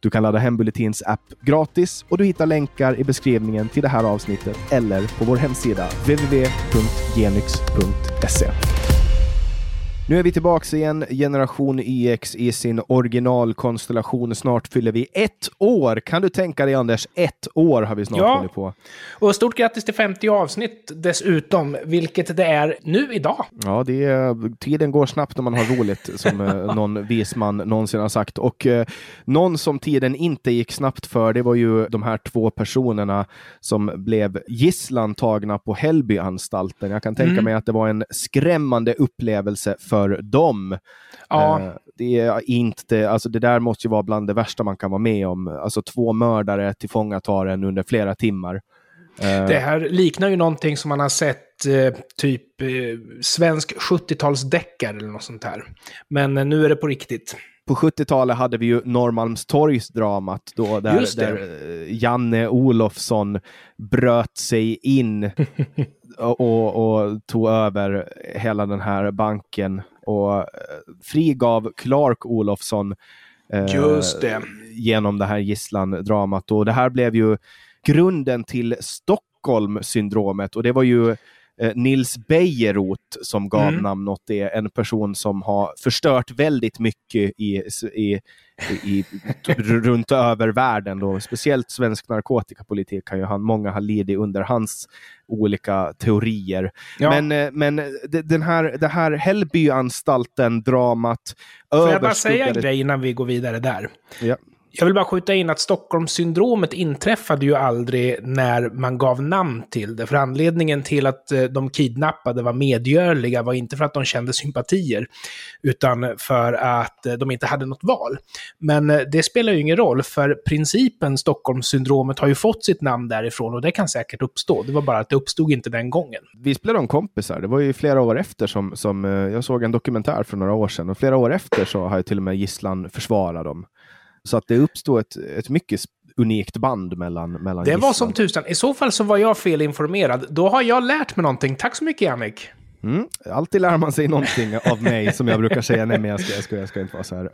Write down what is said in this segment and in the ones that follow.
Du kan ladda hem Bulletins app gratis och du hittar länkar i beskrivningen till det här avsnittet eller på vår hemsida www.genyx.se. Nu är vi tillbaka igen, Generation EX i sin originalkonstellation. Snart fyller vi ett år. Kan du tänka dig Anders, ett år har vi snart Ja. hållit på. Och stort grattis till 50 avsnitt dessutom, vilket det är nu idag. Ja, det är, tiden går snabbt när man har roligt, som eh, någon vis man någonsin har sagt. Och eh, någon som tiden inte gick snabbt för, det var ju de här två personerna som blev gisslan tagna på Hällbyanstalten. Jag kan tänka Mm. mig att det var en skrämmande upplevelse för dem. Ja, Eh, det är inte, alltså det där måste ju vara bland det värsta man kan vara med om. Alltså två mördare tillfångatar en under flera timmar. Eh, det här liknar ju någonting som man har sett eh, typ eh, svensk 70-talsdeckare eller något sånt här. Men eh, nu är det på riktigt. På 70-talet hade vi ju Norrmalmstorgsdramat då där, där eh, Janne Olofsson bröt sig in och, och, tog över hela den här banken och eh, frigav Clark Olofsson eh, Just det. genom det här gisslandramat. Och det här blev ju grunden till Stockholm-syndromet och det var ju Nils Bejerot som gav Mm. namn åt det. En person som har förstört väldigt mycket i, i, i, runt över världen. Då. Speciellt svensk narkotikapolitik har ju han, många har lidit under hans olika teorier. Ja. Men, eh, men den här, det här Hällbyanstalten-dramat Får jag bara säga en grej innan vi går vidare där? Ja. Jag vill bara skjuta in att Stockholmssyndromet inträffade ju aldrig när man gav namn till det. För anledningen till att eh, de kidnappade var medgörliga var inte för att de kände sympatier, utan för att eh, de inte hade något val. Men eh, det spelar ju ingen roll, för principen Stockholmssyndromet har ju fått sitt namn därifrån och det kan säkert uppstå. Det var bara att det uppstod inte den gången. vi blev de kompisar. Det var ju flera år efter som, som jag såg en dokumentär för några år sedan och flera år efter så har ju till och med gisslan försvarat dem. Så att det uppstod ett, ett mycket unikt band mellan, mellan Det var gisslan. som tusan. I så fall så var jag felinformerad. Då har jag lärt mig någonting. Tack så mycket, Jannik. Mm. Alltid lär man sig någonting av mig som jag brukar säga. Nej, men jag ska, jag ska, jag ska inte vara så här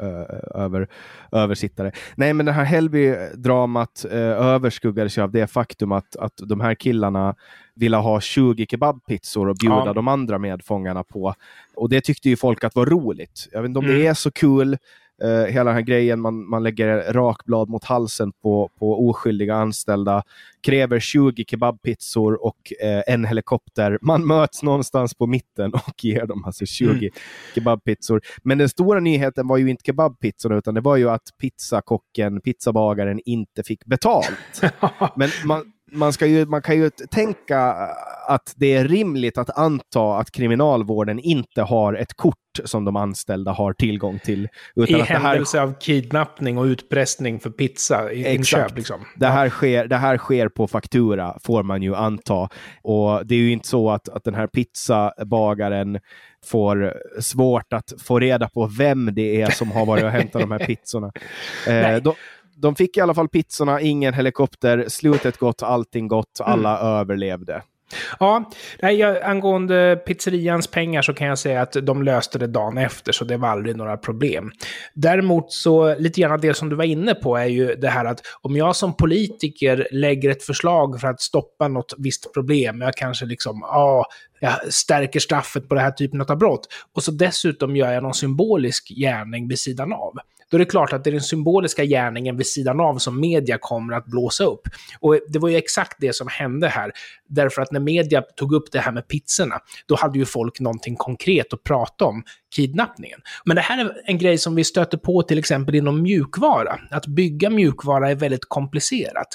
över, översittare. Nej, men det här Hällby-dramat uh, överskuggades ju av det faktum att, att de här killarna ville ha 20 kebabpizzor och bjuda Ja. de andra medfångarna på. Och det tyckte ju folk att var roligt. Jag vet inte om det Mm. är så kul. Eh, hela den här grejen, man, man lägger rakblad mot halsen på, på oskyldiga anställda, kräver 20 kebabpizzor och eh, en helikopter. Man möts någonstans på mitten och ger dem alltså 20 Mm. kebabpizzor. Men den stora nyheten var ju inte kebabpizzorna, utan det var ju att pizzakocken, pizzabagaren, inte fick betalt. Men man, man, ska ju, man kan ju tänka att det är rimligt att anta att kriminalvården inte har ett kort som de anställda har tillgång till. Utan I att det här, händelse av kidnappning och utpressning för pizza i inköp. Liksom. det, här sker, det här sker på faktura, får man ju anta. Och det är ju inte så att, att den här pizzabagaren får svårt att få reda på vem det är som har varit och hämtat de här pizzorna. Eh, Nej. De, fick i alla fall pizzorna, ingen helikopter, slutet gott, allting gott, alla överlevde. Ja, jag, angående pizzerians pengar så kan jag säga att de löste det dagen efter, så det var aldrig några problem. Däremot så, lite grann det som du var inne på är ju det här att om jag som politiker lägger ett förslag för att stoppa något visst problem, jag kanske liksom, ja, jag stärker straffet på den här typen av brott, och så dessutom gör jag någon symbolisk gärning vid sidan av. Då är det klart att det är den symboliska gärningen vid sidan av som media kommer att blåsa upp. Och det var ju exakt det som hände här. Därför att när media tog upp det här med pizzorna, då hade ju folk någonting konkret att prata om, kidnappningen. Men det här är en grej som vi stöter på till exempel inom mjukvara. Att bygga mjukvara är väldigt komplicerat.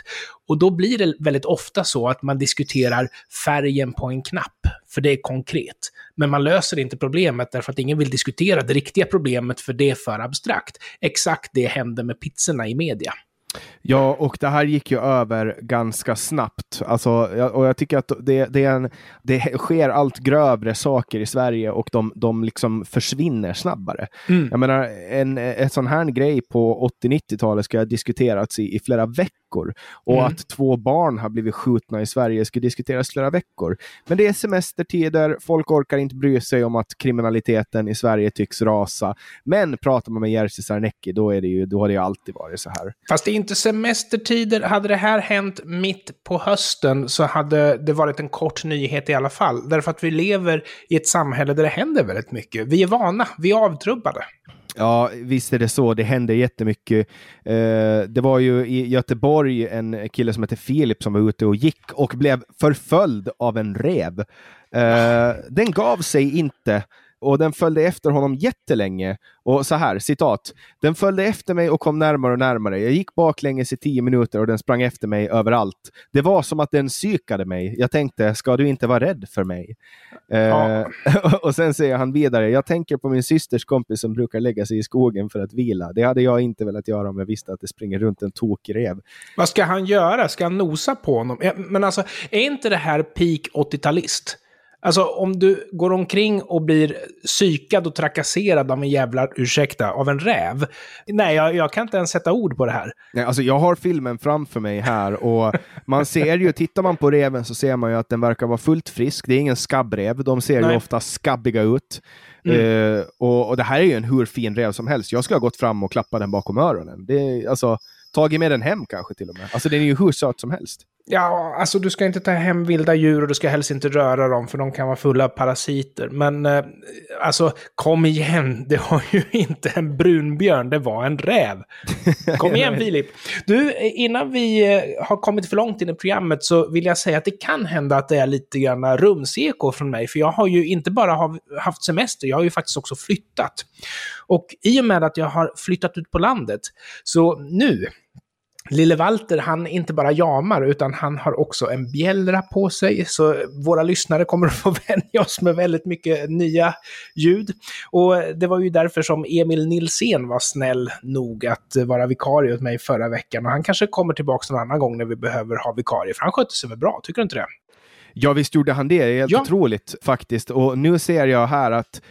Och då blir det väldigt ofta så att man diskuterar färgen på en knapp, för det är konkret. Men man löser inte problemet därför att ingen vill diskutera det riktiga problemet, för det är för abstrakt. Exakt det hände med pizzorna i media. Ja, och det här gick ju över ganska snabbt. Alltså, och jag tycker att det, det, en, det sker allt grövre saker i Sverige och de, de liksom försvinner snabbare. Mm. Jag menar, en, en sån här grej på 80-90-talet ska ha diskuterats i, i flera veckor. Och mm. att två barn har blivit skjutna i Sverige ska diskuteras flera veckor. Men det är semestertider, folk orkar inte bry sig om att kriminaliteten i Sverige tycks rasa. Men pratar man med Jerzy Sarnecki, då, är det ju, då har det ju alltid varit så här. Fast det är inte semestertider. Hade det här hänt mitt på hösten så hade det varit en kort nyhet i alla fall. Därför att vi lever i ett samhälle där det händer väldigt mycket. Vi är vana, vi är avtrubbade. Ja, visst är det så. Det händer jättemycket. Eh, det var ju i Göteborg en kille som hette Filip som var ute och gick och blev förföljd av en rev. Eh, den gav sig inte och den följde efter honom jättelänge. Och så här, citat. Den följde efter mig och kom närmare och närmare. Jag gick baklänges i tio minuter och den sprang efter mig överallt. Det var som att den psykade mig. Jag tänkte, ska du inte vara rädd för mig? Ja. Eh, och sen säger han vidare, jag tänker på min systers kompis som brukar lägga sig i skogen för att vila. Det hade jag inte velat göra om jag visste att det springer runt en tokrev. Vad ska han göra? Ska han nosa på honom? Men alltså, är inte det här peak 80-talist? Alltså om du går omkring och blir psykad och trakasserad av en jävla, ursäkta, av en räv. Nej, jag, jag, kan inte ens sätta ord på det här. Nej, alltså jag har filmen framför mig här och man ser ju, tittar man på reven så ser man ju att den verkar vara fullt frisk. Det är ingen skabbrev, de ser Nej. ju ofta skabbiga ut. Mm. Uh, och, och, det här är ju en hur fin rev som helst. Jag skulle ha gått fram och klappat den bakom öronen. Det, alltså, tagit med den hem kanske till och med. Alltså den är ju hur söt som helst. Ja, alltså du ska inte ta hem vilda djur och du ska helst inte röra dem för de kan vara fulla av parasiter. Men eh, alltså, kom igen, det var ju inte en brunbjörn, det var en räv. Kom igen Filip. Du, innan vi eh, har kommit för långt in i programmet så vill jag säga att det kan hända att det är lite grann rumseko från mig. För jag har ju inte bara haft semester, jag har ju faktiskt också flyttat. Och i och med att jag har flyttat ut på landet, så nu Lille Walter, han inte bara jamar, utan han har också en bjällra på sig. Så våra lyssnare kommer att få vänja oss med väldigt mycket nya ljud. Och det var ju därför som Emil Nilsén var snäll nog att vara vikarie åt mig förra veckan. Och han kanske kommer tillbaka någon annan gång när vi behöver ha vikarie, för han skötte sig väl bra, tycker du inte det? Ja, visst gjorde han det. Det är helt ja. otroligt faktiskt. Och nu ser jag här att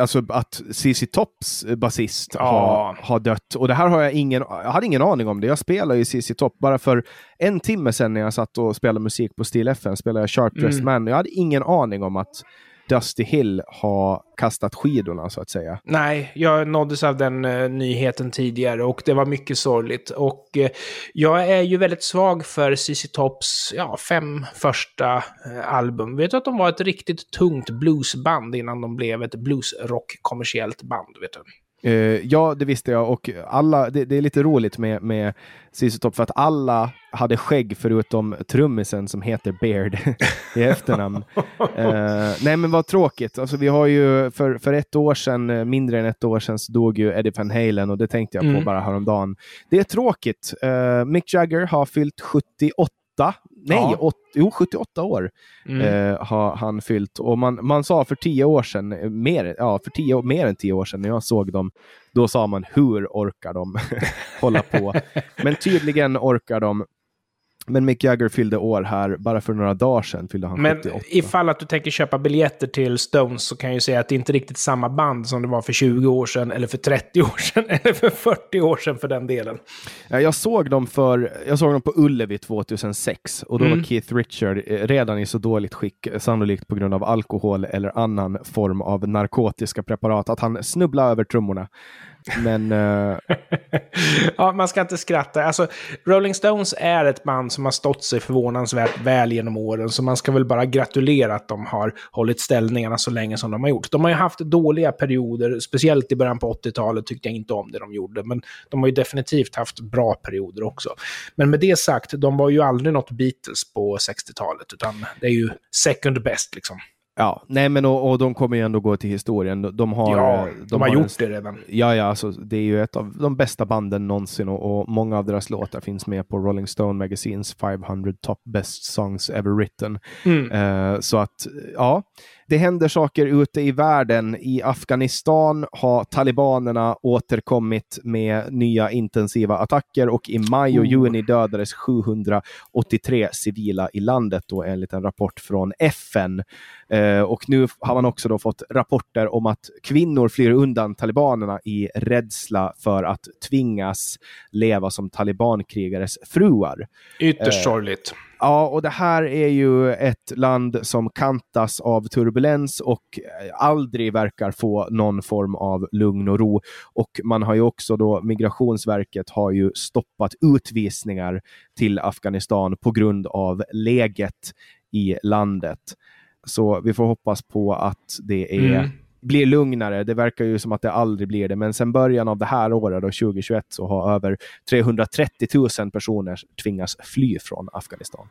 alltså att CC Tops basist ja. har, har dött. Och det här har jag ingen, jag hade ingen aning om det. Jag spelade ju CC Top bara för en timme sedan när jag satt och spelade musik på Steel FN, spelade jag Sharp mm. Man. Jag hade ingen aning om att Dusty Hill har kastat skidorna så att säga. Nej, jag nåddes av den uh, nyheten tidigare och det var mycket sorgligt. Och uh, jag är ju väldigt svag för ZZ Tops ja, fem första uh, album. Vet du att de var ett riktigt tungt bluesband innan de blev ett bluesrock kommersiellt band? Vet du? Uh, ja, det visste jag och alla, det, det är lite roligt med, med ZZ Top för att alla hade skägg förutom trummisen som heter Beard i efternamn. uh, nej men vad tråkigt. Alltså, vi har ju för, för ett år sedan, eh, mindre än ett år sedan, så dog ju Eddie Van Halen och det tänkte jag på mm. bara häromdagen. Det är tråkigt. Uh, Mick Jagger har fyllt 78 nej, ja. åt, jo, 78 år mm. eh, har han fyllt. Och man, man sa för tio år sedan, eh, mer, ja, för tio, mer än tio år sedan när jag såg dem, då sa man hur orkar de hålla på? Men tydligen orkar de men Mick Jagger fyllde år här, bara för några dagar sedan fyllde han Men 78. ifall att du tänker köpa biljetter till Stones så kan jag ju säga att det inte är riktigt samma band som det var för 20 år sedan, eller för 30 år sedan, eller för 40 år sedan för den delen. Ja, jag, såg dem för, jag såg dem på Ullevi 2006 och då mm. var Keith Richard eh, redan i så dåligt skick, sannolikt på grund av alkohol eller annan form av narkotiska preparat, att han snubblade över trummorna. Men... Uh... ja, man ska inte skratta. Alltså, Rolling Stones är ett band som har stått sig förvånansvärt väl genom åren, så man ska väl bara gratulera att de har hållit ställningarna så länge som de har gjort. De har ju haft dåliga perioder, speciellt i början på 80-talet tyckte jag inte om det de gjorde, men de har ju definitivt haft bra perioder också. Men med det sagt, de var ju aldrig något Beatles på 60-talet, utan det är ju second best liksom. Ja, nej men och, och, de kommer ju ändå gå till historien. De har, ja, de, de har, har gjort en, det redan. Ja, ja, alltså, det är ju ett av de bästa banden någonsin och, och, många av deras låtar finns med på Rolling Stone Magazines 500 Top Best Songs Ever Written. Mm. Uh, så att, ja, det händer saker ute i världen. I Afghanistan har talibanerna återkommit med nya intensiva attacker och i maj och juni dödades 783 civila i landet då, enligt en rapport från FN. Eh, och nu har man också fått rapporter om att kvinnor flyr undan talibanerna i rädsla för att tvingas leva som talibankrigares fruar. Ytterst eh, sorgligt. Ja, och det här är ju ett land som kantas av turbulens och eh, aldrig verkar få någon form av lugn och ro. Och man har ju också då, Migrationsverket har ju stoppat utvisningar till Afghanistan på grund av läget i landet. Så vi får hoppas på att det är mm blir lugnare. Det verkar ju som att det aldrig blir det, men sen början av det här året, då, 2021, så har över 330 000 personer tvingats fly från Afghanistan.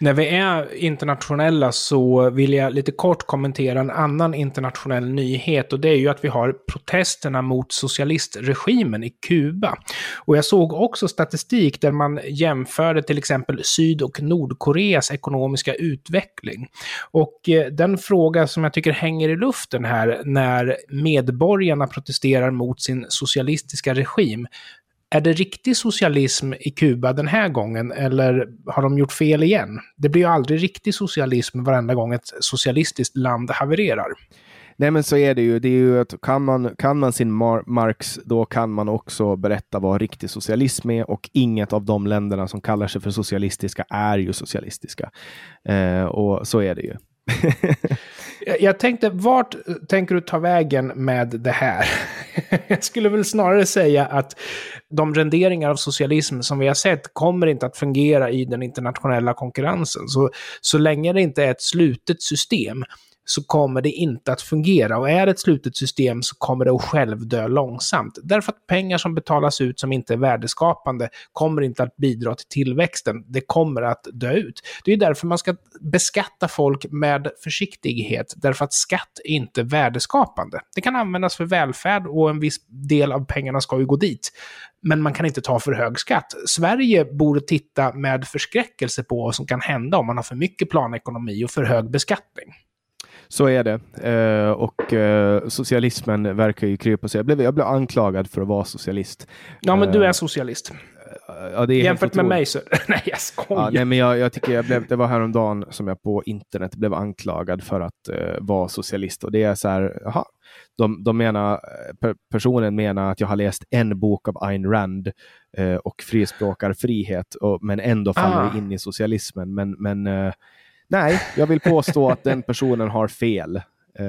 När vi är internationella så vill jag lite kort kommentera en annan internationell nyhet och det är ju att vi har protesterna mot socialistregimen i Kuba. Och jag såg också statistik där man jämförde till exempel Syd och Nordkoreas ekonomiska utveckling. Och eh, den fråga som jag tycker hänger i luften här när medborgarna protesterar mot sin socialistiska regim. Är det riktig socialism i Kuba den här gången eller har de gjort fel igen? Det blir ju aldrig riktig socialism varenda gång ett socialistiskt land havererar. Nej men så är det ju. Det är ju att kan man, kan man sin Mar Marx, då kan man också berätta vad riktig socialism är och inget av de länderna som kallar sig för socialistiska är ju socialistiska. Eh, och så är det ju. jag tänkte, vart tänker du ta vägen med det här? jag skulle väl snarare säga att de renderingar av socialism som vi har sett kommer inte att fungera i den internationella konkurrensen. Så, så länge det inte är ett slutet system så kommer det inte att fungera. Och är det ett slutet system så kommer det att självdö långsamt. Därför att pengar som betalas ut som inte är värdeskapande kommer inte att bidra till tillväxten. Det kommer att dö ut. Det är därför man ska beskatta folk med försiktighet. Därför att skatt är inte värdeskapande. Det kan användas för välfärd och en viss del av pengarna ska ju gå dit. Men man kan inte ta för hög skatt. Sverige borde titta med förskräckelse på vad som kan hända om man har för mycket planekonomi och för hög beskattning. Så är det. Eh, och eh, socialismen verkar ju krypa sig. Jag blev, jag blev anklagad för att vara socialist. Ja, men du är eh, socialist. Ja, Jämfört med mig så... nej, jag skojar. Ja, nej, men jag, jag tycker jag blev, det var häromdagen som jag på internet blev anklagad för att uh, vara socialist. Och det är så här, aha, de, de menar, per, personen menar att jag har läst en bok av Ayn Rand uh, och frispråkar frihet, och, men ändå faller ah. in i socialismen. Men, men uh, Nej, jag vill påstå att den personen har fel. Uh,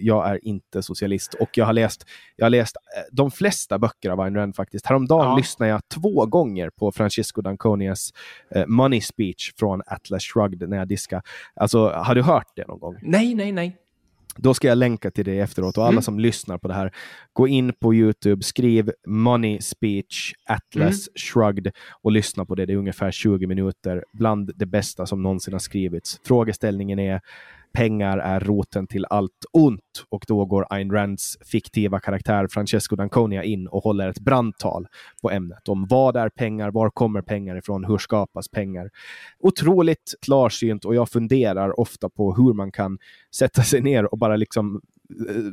jag är inte socialist och jag har läst, jag har läst uh, de flesta böcker av Ayn Rand faktiskt. Häromdagen ja. lyssnade jag två gånger på Francisco Danconias uh, Money Speech från Atlas Shrugged när jag diskade. Alltså, har du hört det någon gång? Nej, nej, nej. Då ska jag länka till det efteråt och alla mm. som lyssnar på det här, gå in på Youtube, skriv Money Speech Atlas mm. Shrugged och lyssna på det. Det är ungefär 20 minuter, bland det bästa som någonsin har skrivits. Frågeställningen är pengar är roten till allt ont och då går Ayn Rands fiktiva karaktär Francesco Danconia in och håller ett brandtal på ämnet om vad är pengar, var kommer pengar ifrån, hur skapas pengar? Otroligt klarsynt och jag funderar ofta på hur man kan sätta sig ner och bara liksom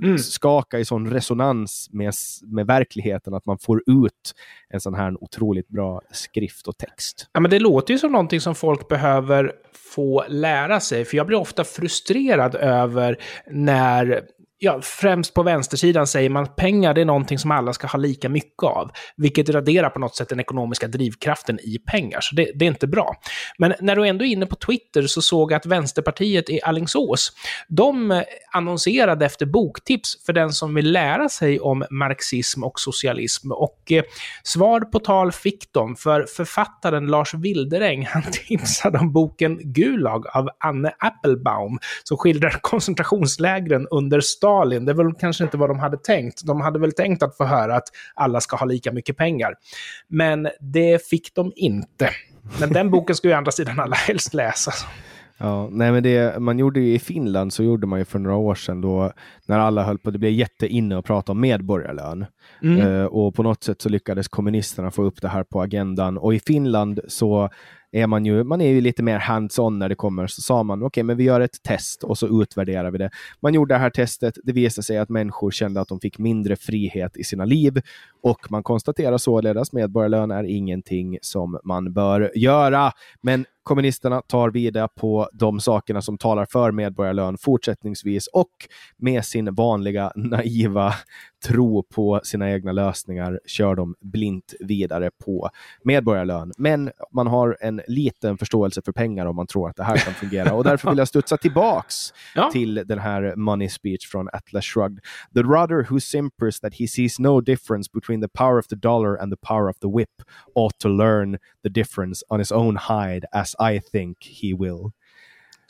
mm. skaka i sån resonans med, med verkligheten att man får ut en sån här otroligt bra skrift och text. Ja, men det låter ju som någonting som folk behöver få lära sig, för jag blir ofta frustrerad över när ja, främst på vänstersidan säger man att pengar det är någonting som alla ska ha lika mycket av, vilket raderar på något sätt den ekonomiska drivkraften i pengar, så det, det är inte bra. Men när du ändå är inne på Twitter så såg jag att Vänsterpartiet i Allingsås, de annonserade efter boktips för den som vill lära sig om marxism och socialism. Och eh, svar på tal fick de, för författaren Lars Wilderäng, han tipsade om boken Gulag av Anne Applebaum, som skildrar koncentrationslägren under staden Stalin. Det var väl kanske inte vad de hade tänkt. De hade väl tänkt att få höra att alla ska ha lika mycket pengar. Men det fick de inte. Men den boken ska ju andra sidan alla helst läsa. Ja, nej men det man gjorde ju i Finland så gjorde man ju för några år sedan då när alla höll på, det blev jätteinne att prata om medborgarlön. Mm. Uh, och på något sätt så lyckades kommunisterna få upp det här på agendan och i Finland så är man ju, man är ju lite mer hands-on när det kommer. Så sa man okej, okay, men vi gör ett test och så utvärderar vi det. Man gjorde det här testet. Det visade sig att människor kände att de fick mindre frihet i sina liv och man konstaterar således medborgarlön är ingenting som man bör göra. Men kommunisterna tar vidare på de sakerna som talar för medborgarlön fortsättningsvis och med sin vanliga naiva tro på sina egna lösningar kör de blint vidare på medborgarlön. Men man har en liten förståelse för pengar om man tror att det här kan fungera och därför vill jag studsa tillbaks ja. till den här money speech från Atlas Shrugged. The rudder who simpers that he sees no difference between the power of the dollar and the power of the whip ought to learn the difference on his own hide as I think he will.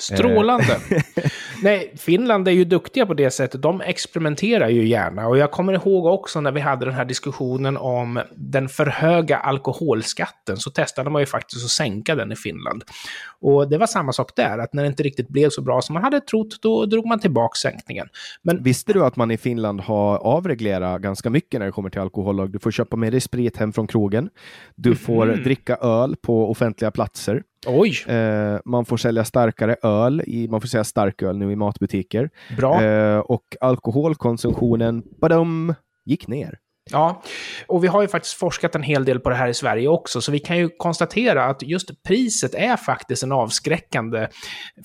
Strålande! Nej, Finland är ju duktiga på det sättet. De experimenterar ju gärna. Och jag kommer ihåg också när vi hade den här diskussionen om den för höga alkoholskatten, så testade man ju faktiskt att sänka den i Finland. Och det var samma sak där, att när det inte riktigt blev så bra som man hade trott, då drog man tillbaka sänkningen. Men... Visste du att man i Finland har avreglerat ganska mycket när det kommer till alkohol? Du får köpa med dig sprit hem från krogen. Du får mm. dricka öl på offentliga platser. Oj! Eh, man får sälja starkare öl, i, man får säga starköl nu i matbutiker. Bra. Eh, och alkoholkonsumtionen, badum, gick ner. Ja, och vi har ju faktiskt forskat en hel del på det här i Sverige också, så vi kan ju konstatera att just priset är faktiskt en avskräckande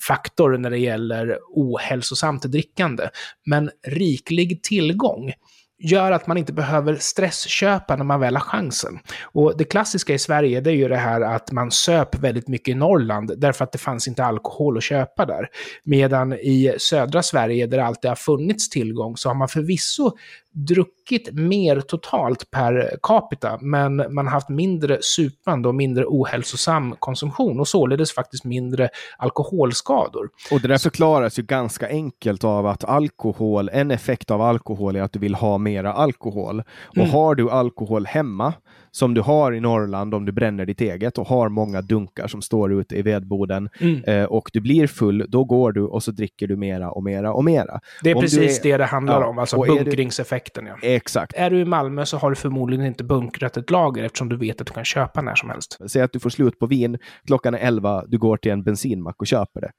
faktor när det gäller ohälsosamt drickande. Men riklig tillgång gör att man inte behöver stressköpa när man väl har chansen. Och det klassiska i Sverige det är ju det här att man söp väldigt mycket i Norrland därför att det fanns inte alkohol att köpa där. Medan i södra Sverige där det alltid har funnits tillgång så har man förvisso druckit mer totalt per capita, men man har haft mindre supande och mindre ohälsosam konsumtion och således faktiskt mindre alkoholskador. Och det där förklaras ju ganska enkelt av att alkohol, en effekt av alkohol är att du vill ha mera alkohol. Och mm. har du alkohol hemma som du har i Norrland om du bränner ditt eget och har många dunkar som står ute i vedboden mm. eh, och du blir full, då går du och så dricker du mera och mera och mera. Det är om precis är, det det handlar ja, om, alltså bunkringseffekten. Ja. Exakt. Är du i Malmö så har du förmodligen inte bunkrat ett lager eftersom du vet att du kan köpa när som helst. Säg att du får slut på vin, klockan är 11, du går till en bensinmack och köper det.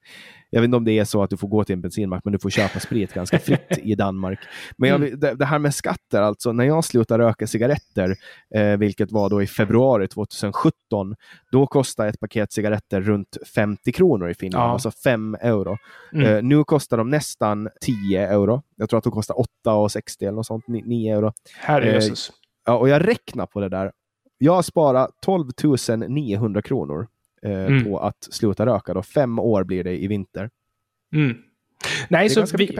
Jag vet inte om det är så att du får gå till en bensinmack, men du får köpa sprit ganska fritt i Danmark. Men jag, mm. det, det, här med skatter, alltså när jag slutade röka cigaretter, eh, vilket var då i februari 2017, då kostade ett paket cigaretter runt 50 kronor i Finland, ja. alltså 5 euro. Mm. Eh, nu kostar de nästan 10 euro. Jag tror att de kostar 8,60 eller något sånt, 9 euro. Herrejösses. Eh, ja, och jag räknar på det där. Jag har sparat 12 900 kronor eh, mm. på att sluta röka. Då. Fem år blir det i vinter. Mm. Nej, så vi,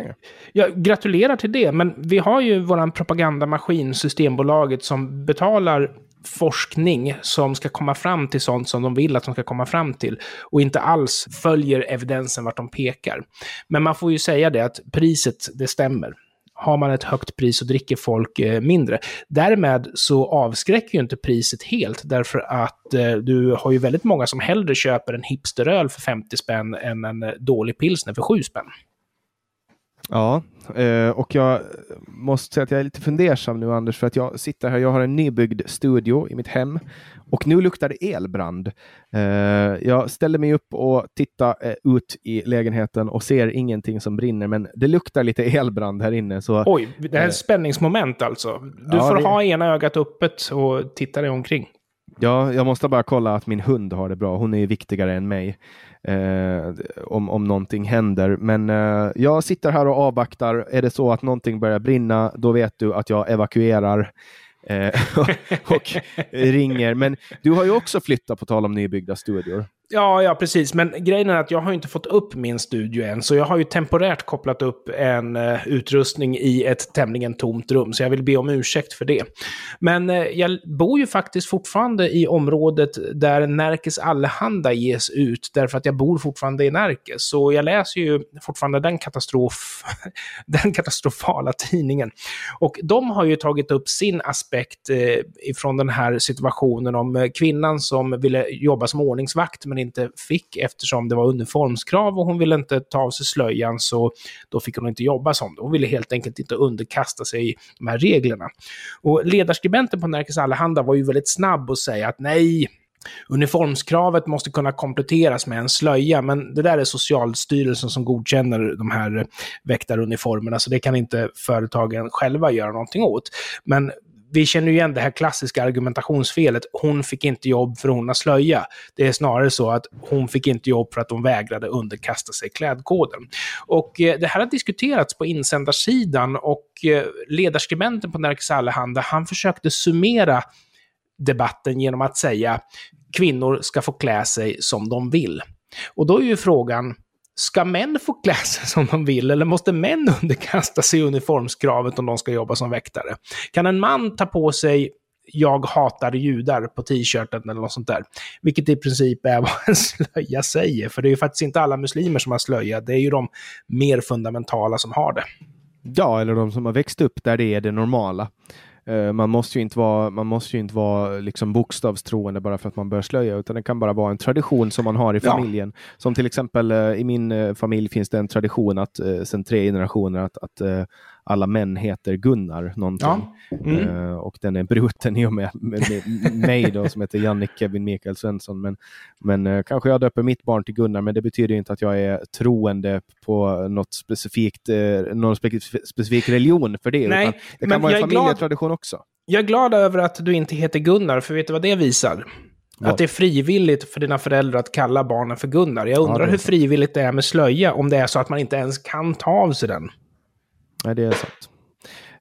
jag gratulerar till det, men vi har ju vår propagandamaskin, Systembolaget, som betalar forskning som ska komma fram till sånt som de vill att de ska komma fram till och inte alls följer evidensen vart de pekar. Men man får ju säga det att priset, det stämmer har man ett högt pris så dricker folk eh, mindre. Därmed så avskräcker ju inte priset helt, därför att eh, du har ju väldigt många som hellre köper en hipsteröl för 50 spänn än en eh, dålig pilsner för 7 spänn. Ja, eh, och jag måste säga att jag är lite fundersam nu Anders, för att jag sitter här, jag har en nybyggd studio i mitt hem och nu luktar det elbrand. Eh, jag ställer mig upp och tittar eh, ut i lägenheten och ser ingenting som brinner, men det luktar lite elbrand här inne. Så, Oj, det här är ett spänningsmoment alltså. Du ja, får det... ha ena ögat öppet och titta dig omkring. Ja, jag måste bara kolla att min hund har det bra. Hon är ju viktigare än mig eh, om, om någonting händer. Men eh, jag sitter här och avvaktar. Är det så att någonting börjar brinna, då vet du att jag evakuerar eh, och, och ringer. Men du har ju också flyttat på tal om nybyggda studior. Ja, ja, precis. Men grejen är att jag har inte fått upp min studio än, så jag har ju temporärt kopplat upp en uh, utrustning i ett tämligen tomt rum, så jag vill be om ursäkt för det. Men uh, jag bor ju faktiskt fortfarande i området där Närkes Allehanda ges ut, därför att jag bor fortfarande i Närkes. Så jag läser ju fortfarande den, katastrof, den katastrofala tidningen. Och de har ju tagit upp sin aspekt uh, ifrån den här situationen om kvinnan som ville jobba som ordningsvakt, men inte fick eftersom det var uniformskrav och hon ville inte ta av sig slöjan så då fick hon inte jobba som det. Hon ville helt enkelt inte underkasta sig de här reglerna. Och ledarskribenten på Nerikes Allehanda var ju väldigt snabb att säga att nej, Uniformskravet måste kunna kompletteras med en slöja, men det där är Socialstyrelsen som godkänner de här väktaruniformerna, så det kan inte företagen själva göra någonting åt. Men vi känner ju igen det här klassiska argumentationsfelet. Hon fick inte jobb för hon har slöja. Det är snarare så att hon fick inte jobb för att hon vägrade underkasta sig klädkoden. Och eh, det här har diskuterats på insändarsidan och eh, ledarskribenten på Nerikes Allehanda, han försökte summera debatten genom att säga kvinnor ska få klä sig som de vill. Och då är ju frågan, ska män få klä sig som de vill eller måste män underkasta sig uniformskravet om de ska jobba som väktare? Kan en man ta på sig jag hatar judar på t-shirten eller något sånt där. Vilket i princip är vad en slöja säger. För det är ju faktiskt inte alla muslimer som har slöja, det är ju de mer fundamentala som har det. Ja, eller de som har växt upp där det är det normala. Eh, man måste ju inte vara, man måste ju inte vara liksom bokstavstroende bara för att man bör slöja, utan det kan bara vara en tradition som man har i familjen. Ja. Som till exempel eh, i min eh, familj finns det en tradition att sedan tre generationer att, att alla män heter Gunnar någonting. Ja. Mm. Uh, och den är bruten i och med, med, med mig då, som heter Jannik Kevin Mikael Svensson. Men, men uh, kanske jag döper mitt barn till Gunnar, men det betyder inte att jag är troende på något specifikt, uh, någon spe specifik religion för det. Nej, det kan vara en familjetradition glad, också. Jag är glad över att du inte heter Gunnar, för vet du vad det visar? Att det är frivilligt för dina föräldrar att kalla barnen för Gunnar. Jag undrar ja, hur frivilligt det är med slöja, om det är så att man inte ens kan ta av sig den. Nej, det är sant.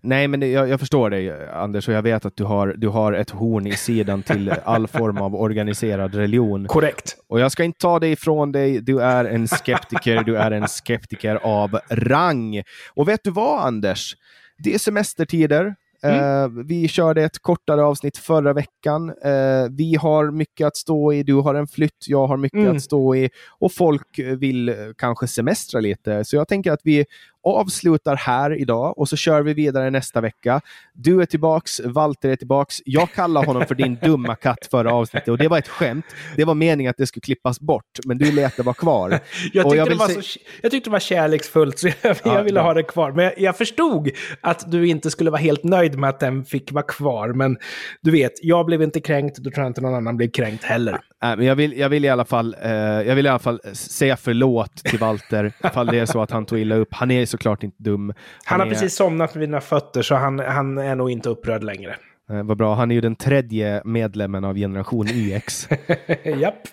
Nej, men det, jag, jag, förstår dig Anders och jag vet att du har, du har ett horn i sidan till all form av organiserad religion. Korrekt. Och jag ska inte ta det ifrån dig. Du är en skeptiker. du är en skeptiker av rang. Och vet du vad Anders? Det är semestertider. Mm. Uh, vi körde ett kortare avsnitt förra veckan. Uh, vi har mycket att stå i. Du har en flytt, jag har mycket mm. att stå i. Och folk vill kanske semestra lite. Så jag tänker att vi avslutar här idag och så kör vi vidare nästa vecka. Du är tillbaks, Walter är tillbaks. Jag kallar honom för din dumma katt förra avsnittet och det var ett skämt. Det var meningen att det skulle klippas bort, men du lät det vara kvar. jag, tyckte jag, det var se... så, jag tyckte det var kärleksfullt, så jag, ja, jag ville ja. ha det kvar. Men jag, jag, förstod att du inte skulle vara helt nöjd med att den fick vara kvar. Men du vet, jag blev inte kränkt, då tror jag inte någon annan blev kränkt heller. Äh, men jag, vill, jag, vill i alla fall, eh, jag vill i alla fall säga förlåt till Walter, ifall det är så att han tog illa upp. Han är såklart inte dum. Han, han har är... precis somnat vid mina fötter, så han, han är nog inte upprörd längre. Eh, vad bra. Han är ju den tredje medlemmen av generation YX. Japp.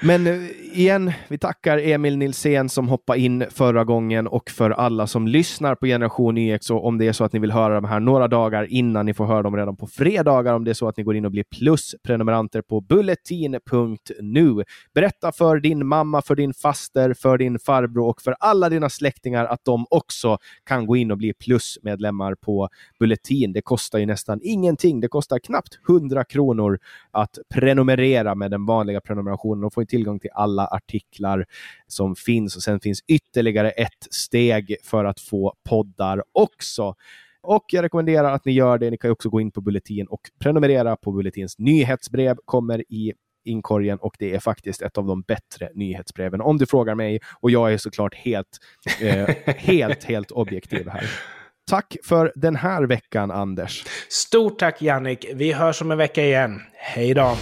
Men eh, igen, vi tackar Emil Nilsén som hoppade in förra gången och för alla som lyssnar på Generation YX och om det är så att ni vill höra de här några dagar innan ni får höra dem redan på fredagar, om det är så att ni går in och blir plusprenumeranter på bulletin.nu. Berätta för din mamma, för din faster, för din farbror och för alla dina släktingar att de också kan gå in och bli plusmedlemmar på Bulletin. Det kostar ju nästan ingenting. Det kostar knappt 100 kronor att prenumerera med den vanliga prenumerationen. och få får tillgång till alla artiklar som finns och sen finns ytterligare ett steg för att få poddar också. Och jag rekommenderar att ni gör det. Ni kan också gå in på Bulletin och prenumerera på Bulletins nyhetsbrev. kommer i inkorgen och det är faktiskt ett av de bättre nyhetsbreven om du frågar mig. Och jag är såklart helt, eh, helt, helt objektiv här. Tack för den här veckan, Anders. Stort tack, Jannik. Vi hörs om en vecka igen. Hej då!